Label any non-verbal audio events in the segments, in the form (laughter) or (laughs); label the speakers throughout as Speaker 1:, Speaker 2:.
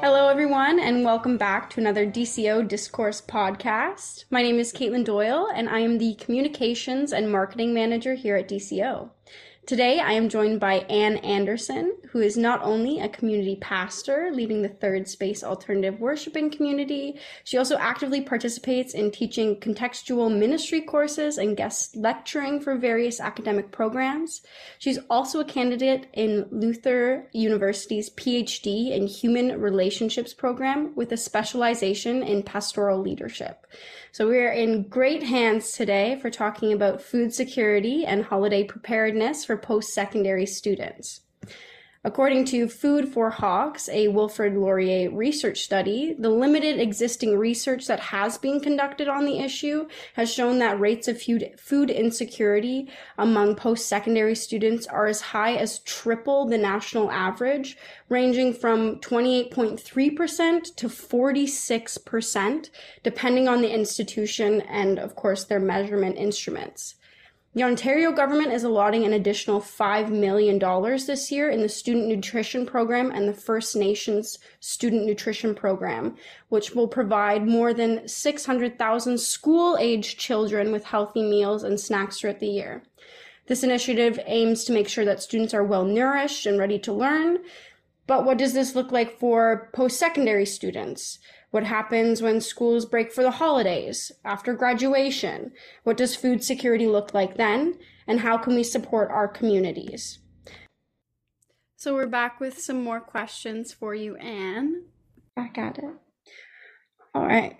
Speaker 1: Hello, everyone, and welcome back to another DCO Discourse podcast. My name is Katelyn Doyle, and I am the Communications and Marketing Manager here at DCO. Today, I am joined by Anne Anderson, who is not only a community pastor leading the Third Space Alternative Worshiping community, she also actively participates in teaching contextual ministry courses and guest lecturing for various academic programs. She's also a candidate in Luther University's PhD in Human Relationships program with a specialization in pastoral leadership. So we are in great hands today for talking about food security and holiday preparedness for post-secondary students. According to Food for Hawks, a Wilfrid Laurier research study, the limited existing research that has been conducted on the issue has shown that rates of food, food insecurity among post secondary students are as high as triple the national average, ranging from 28.3% to 46%, depending on the institution and, of course, their measurement instruments. The Ontario government is allotting an additional $5 million this year in the Student Nutrition Program and the First Nations Student Nutrition Program, which will provide more than 600,000 school aged children with healthy meals and snacks throughout the year. This initiative aims to make sure that students are well nourished and ready to learn. But what does this look like for post secondary students? What happens when schools break for the holidays, after graduation? What does food security look like then? And how can we support our communities? So we're back with some more questions for you, Anne. Back at it. All right.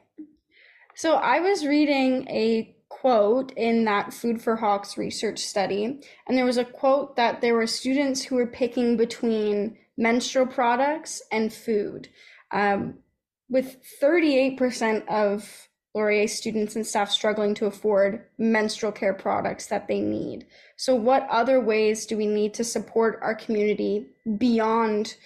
Speaker 1: So I was reading a quote in that Food for Hawks research study, and there was a quote that there were students who were picking between menstrual products and food. Um, with 38% of Laurier students and staff struggling to afford menstrual care products that they need. So, what other ways do we need to support our community beyond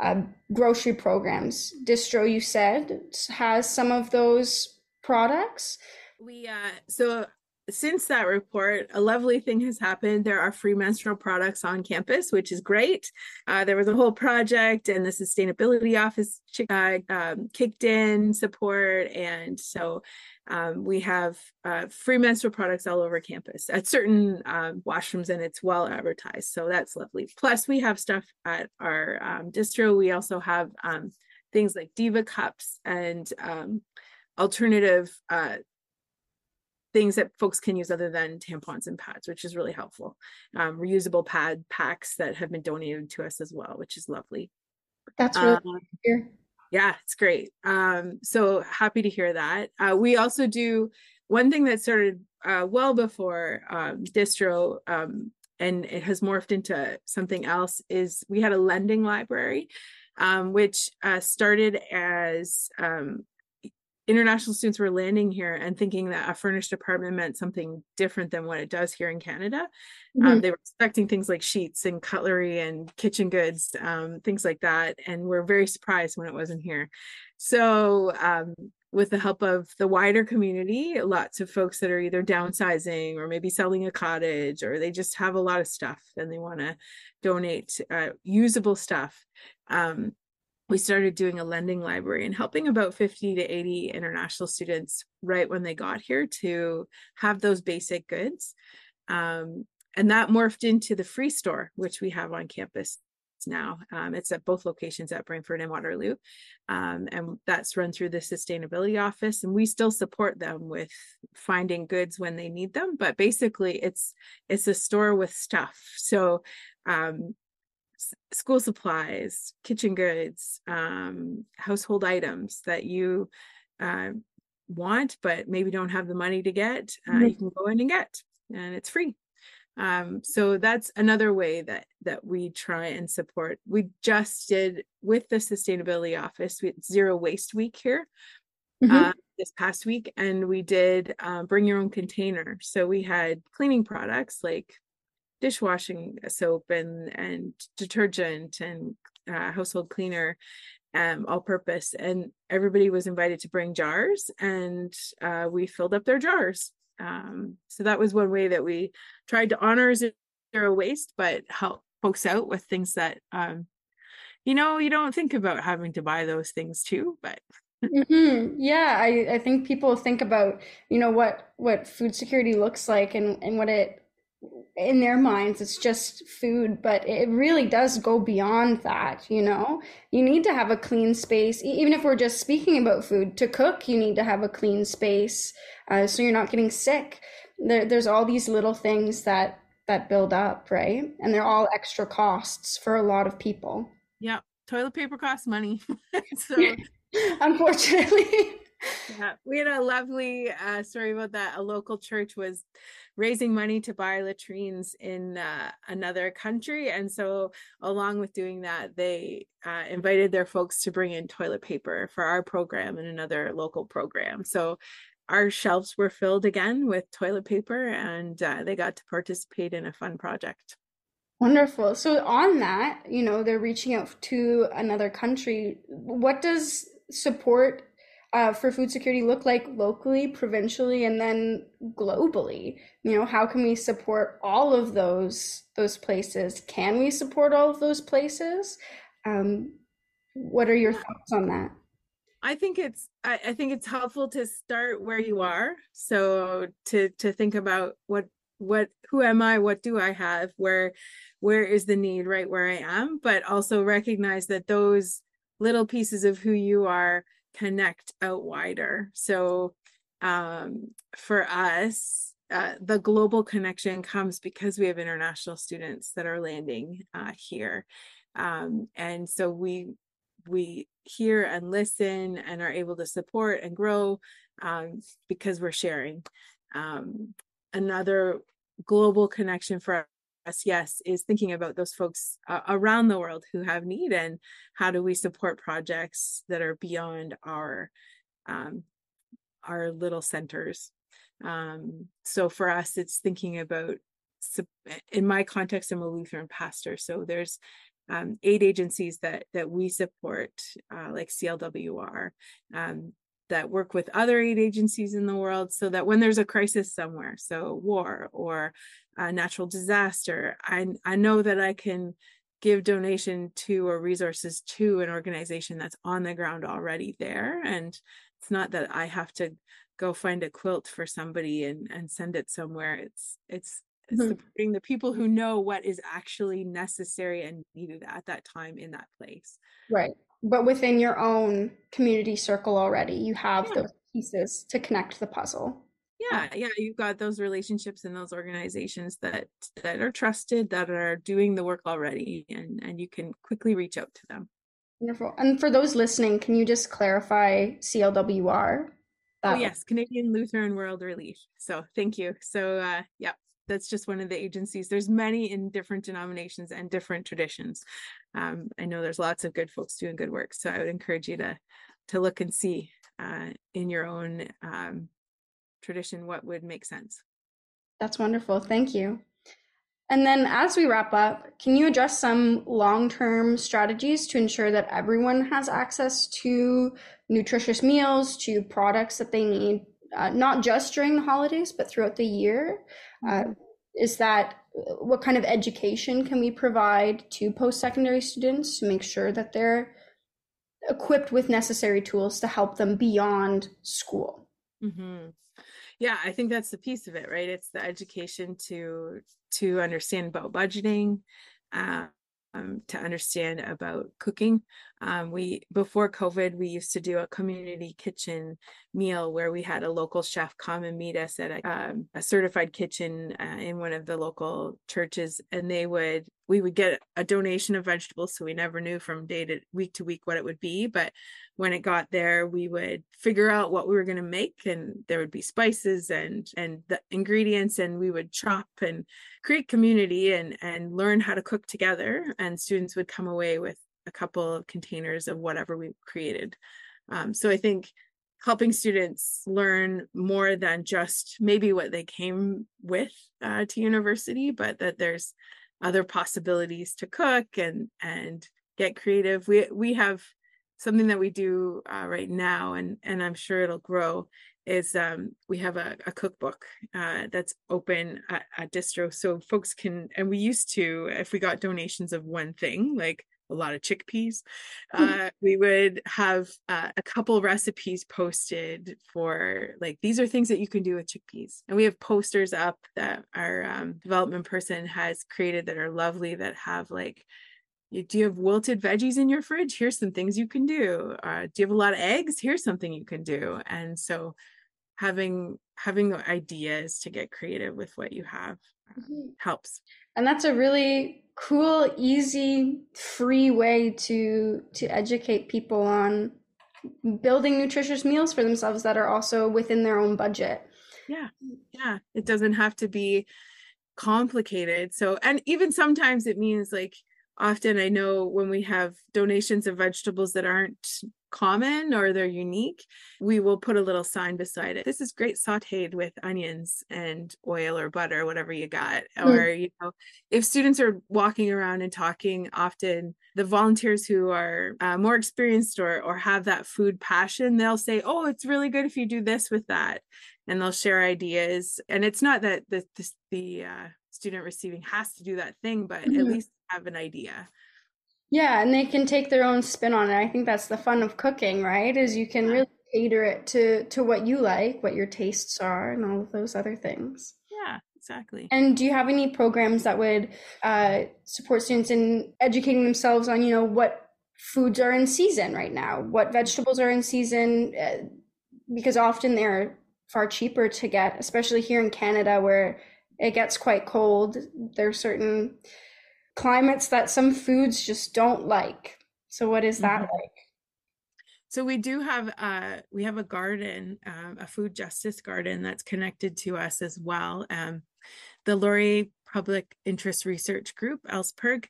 Speaker 1: uh, grocery programs? Distro, you said, has some of those products.
Speaker 2: We uh, so since that report, a lovely thing has happened. There are free menstrual products on campus, which is great. Uh, there was a whole project, and the sustainability office uh, um, kicked in support, and so um, we have uh, free menstrual products all over campus at certain um, washrooms, and it's well advertised. So that's lovely. Plus, we have stuff at our um, distro. We also have um, things like Diva cups and alternative uh, things that folks can use other than tampons and pads, which is really helpful. Um, reusable pad packs that have been donated to us as well, which is lovely.
Speaker 1: That's really um,
Speaker 2: here. Yeah, it's great. Um, so happy to hear that. Uh, we also do one thing that started uh, well before um, distro um, and it has morphed into something else is we had a lending library um, which uh, started as um, international students were landing here and thinking that a furnished apartment meant something different than what it does here in Canada. Um, mm-hmm. Um, they were expecting things like sheets and cutlery and kitchen goods, um, things like that, and were very surprised when it wasn't here. So, um, with the help of the wider community, lots of folks that are either downsizing or maybe selling a cottage, or they just have a lot of stuff and they want to donate uh, usable stuff. Um, we started doing a lending library and helping about 50 to 80 international students right when they got here to have those basic goods. Um, and that morphed into the free store, which we have on campus now. Um, it's at both locations at Brantford and Waterloo. Um, and that's run through the sustainability office. And we still support them with finding goods when they need them. But basically it's it's a store with stuff. So um, school supplies, kitchen goods, um, household items that you uh, want, but maybe don't have the money to get, uh, mm-hmm. you can go in and get, and it's free. Um, so that's another way that that we try and support. We just did with the sustainability office, we had zero waste week here. Mm-hmm. Uh, this past week, and we did uh, bring your own container. So we had cleaning products like dishwashing soap and and detergent and uh, household cleaner um, all purpose and everybody was invited to bring jars and uh, we filled up their jars um, so that was one way that we tried to honor zero waste but help folks out with things that um, you know you don't think about having to buy those things too but
Speaker 1: mm-hmm. yeah I, I think people think about you know what what food security looks like and and what it in their minds it's just food but it really does go beyond that you know? You need to have a clean space. Even if we're just speaking about food to cook you need to have a clean space uh, so you're not getting sick. There, there's all these little things that that build up right? And they're all extra costs for a lot of people.
Speaker 2: Yeah toilet paper costs money. (laughs) So (laughs)
Speaker 1: unfortunately
Speaker 2: we had a lovely uh, story about that a local church was raising money to buy latrines in uh, another country. And so, along with doing that, they uh, invited their folks to bring in toilet paper for our program and another local program. So, our shelves were filled again with toilet paper, and uh, they got to participate in a fun project.
Speaker 1: Wonderful. So, on that, you know, they're reaching out to another country. What does support uh, for food security look like locally, provincially, and then globally? You know, how can we support all of those those places? Can we support all of those places? Um, what are your thoughts on that?
Speaker 2: I think it's I, I think it's helpful to start where you are. So to to think about what what who am I? What do I have? Where where is the need right where I am? But also recognize that those little pieces of who you are connect out wider. So um, for us, uh, the global connection comes because we have international students that are landing uh, here, um, and so we we hear and listen and are able to support and grow um, because we're sharing. Um, another global connection for us, yes, is thinking about those folks uh, around the world who have need and how do we support projects that are beyond our um, our little centers. Um, so for us, it's thinking about in my context, I'm a Lutheran pastor, so there's um, aid agencies that that we support, uh, like CLWR, um, that work with other aid agencies in the world so that when there's a crisis somewhere so war or a natural disaster. I i know that i can give donation to or resources to an organization that's on the ground already there and it's not that i have to go find a quilt for somebody and and send it somewhere. It's it's mm-hmm. supporting the people who know what is actually necessary and needed at that time in that place.
Speaker 1: Right. But within your own community circle already you have yeah. those pieces to connect the puzzle
Speaker 2: yeah yeah you've got those relationships in those organizations that that are trusted that are doing the work already and and you can quickly reach out to them.
Speaker 1: Wonderful. And for those listening can you just clarify clwr
Speaker 2: oh yes canadian lutheran world relief. So thank you. So uh yeah that's just one of the agencies. There's many in different denominations and different traditions. Um, i know there's lots of good folks doing good work so i would encourage you to to look and see uh, in your own um, tradition what would make sense.
Speaker 1: That's wonderful. Thank you. And then as we wrap up can you address some long-term strategies to ensure that everyone has access to nutritious meals to products that they need uh, not just during the holidays but throughout the year? Uh, is that what kind of education can we provide to post-secondary students to make sure that they're equipped with necessary tools to help them beyond school
Speaker 2: mm-hmm. yeah i think that's the piece of it right it's the education to to understand about budgeting um, to understand about cooking. Um, we before COVID, we used to do a community kitchen meal where we had a local chef come and meet us at a, um, a certified kitchen uh, in one of the local churches, and they would we would get a donation of vegetables, so we never knew from day to week to week what it would be. But when it got there, we would figure out what we were going to make, and there would be spices and and the ingredients, and we would chop and create community and and learn how to cook together. And students would come away with a couple of containers of whatever we created. Um, so I think helping students learn more than just maybe what they came with uh, to university, but that there's other possibilities to cook and and get creative. We we have something that we do uh, right now, and and I'm sure it'll grow. Is um, we have a, a cookbook uh, that's open at, at distro, so folks can. And we used to, if we got donations of one thing, like a lot of chickpeas. Hmm. Uh, we would have uh, a couple recipes posted for like these are things that you can do with chickpeas, and we have posters up that our um, development person has created that are lovely that have like. Do you have wilted veggies in your fridge? Here's some things you can do. Uh, do you have a lot of eggs? Here's something you can do. And so, having having the ideas to get creative with what you have mm-hmm. helps.
Speaker 1: And that's a really cool, easy, free way to to educate people on building nutritious meals for themselves that are also within their own budget.
Speaker 2: Yeah. Yeah. It doesn't have to be complicated. So, and even sometimes it means like often I know when we have donations of vegetables that aren't common or they're unique, we will put a little sign beside it. This is great sauteed with onions and oil or butter, whatever you got. Mm. Or, you know, if students are walking around and talking, often the volunteers who are uh, more experienced or or have that food passion, they'll say, "Oh, it's really good if you do this with that," and they'll share ideas. And it's not that the the, the uh, student receiving has to do that thing, but mm-hmm. at least have an idea.
Speaker 1: Yeah, and they can take their own spin on it. I think that's the fun of cooking, right? Is you can really cater it to to what you like, what your tastes are, and all of those other things.
Speaker 2: Yeah, exactly.
Speaker 1: And do you have any programs that would uh, support students in educating themselves on, you know, what foods are in season right now, what vegetables are in season? Uh, because often they're far cheaper to get, especially here in Canada where it gets quite cold. There's certain climates that some foods just don't like. So what is that mm-hmm. like?
Speaker 2: So we do have uh we have a garden, um, a food justice garden that's connected to us as well. Um, the Laurier Public Interest Research Group, LSPIRG,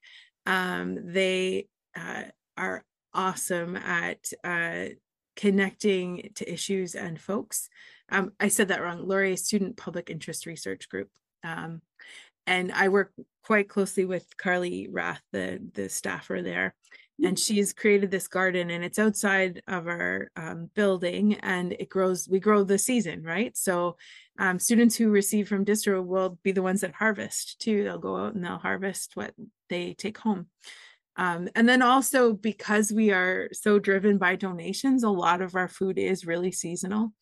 Speaker 2: um, they uh, are awesome at uh, connecting to issues and folks. Um, I said that wrong. Laurier Student Public Interest Research Group. Um, and I work quite closely with Carly Rath, the the staffer there, and mm. she's created this garden, and it's outside of our um, building, and it grows. We grow the season, right? So, um, students who receive from distro will be the ones that harvest too. They'll go out and they'll harvest what they take home. Um, and then also because we are so driven by donations, a lot of our food is really seasonal.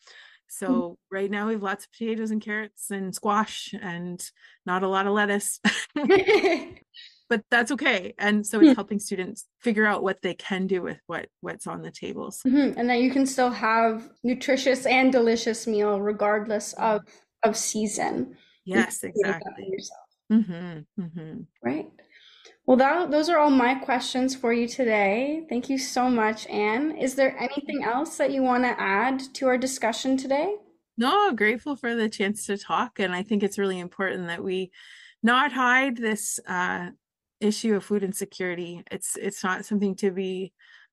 Speaker 2: Mm. So right now we have lots of potatoes and carrots and squash and not a lot of lettuce. (laughs) (laughs) but that's okay. And so it's mm. helping students figure out what they can do with what what's on the tables.
Speaker 1: Mm-hmm. And that you can still have nutritious and delicious meal regardless mm. of of season.
Speaker 2: Yes, exactly. Mm-hmm. Mm-hmm.
Speaker 1: Right. Well, that, those are all my questions for you today. Thank you so much, Anne. Is there anything else that you want to add to our discussion today?
Speaker 2: No, grateful for the chance to talk. And I think it's really important that we not hide this uh, issue of food insecurity. It's it's not something to be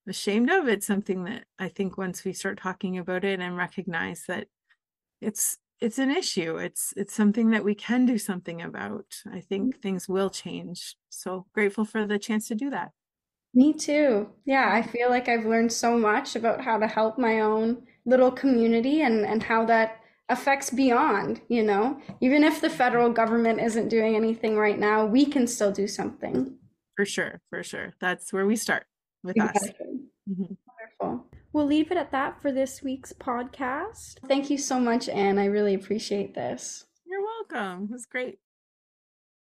Speaker 2: ashamed of. It's something that I think once we start talking about it and recognize that it's it's an issue it's it's something that we can do something about i think mm. things will change so grateful for the chance to do that.
Speaker 1: Me too. Yeah i feel like i've learned so much about how to help my own little community and and how that affects beyond you know? Even if the federal government isn't doing anything right now we can still do something.
Speaker 2: For sure for sure. That's where we start with exactly. us
Speaker 1: mm-hmm. Wonderful We'll leave it at that for this week's podcast. Thank you so much, Anne. I really appreciate this.
Speaker 2: You're welcome. It was great.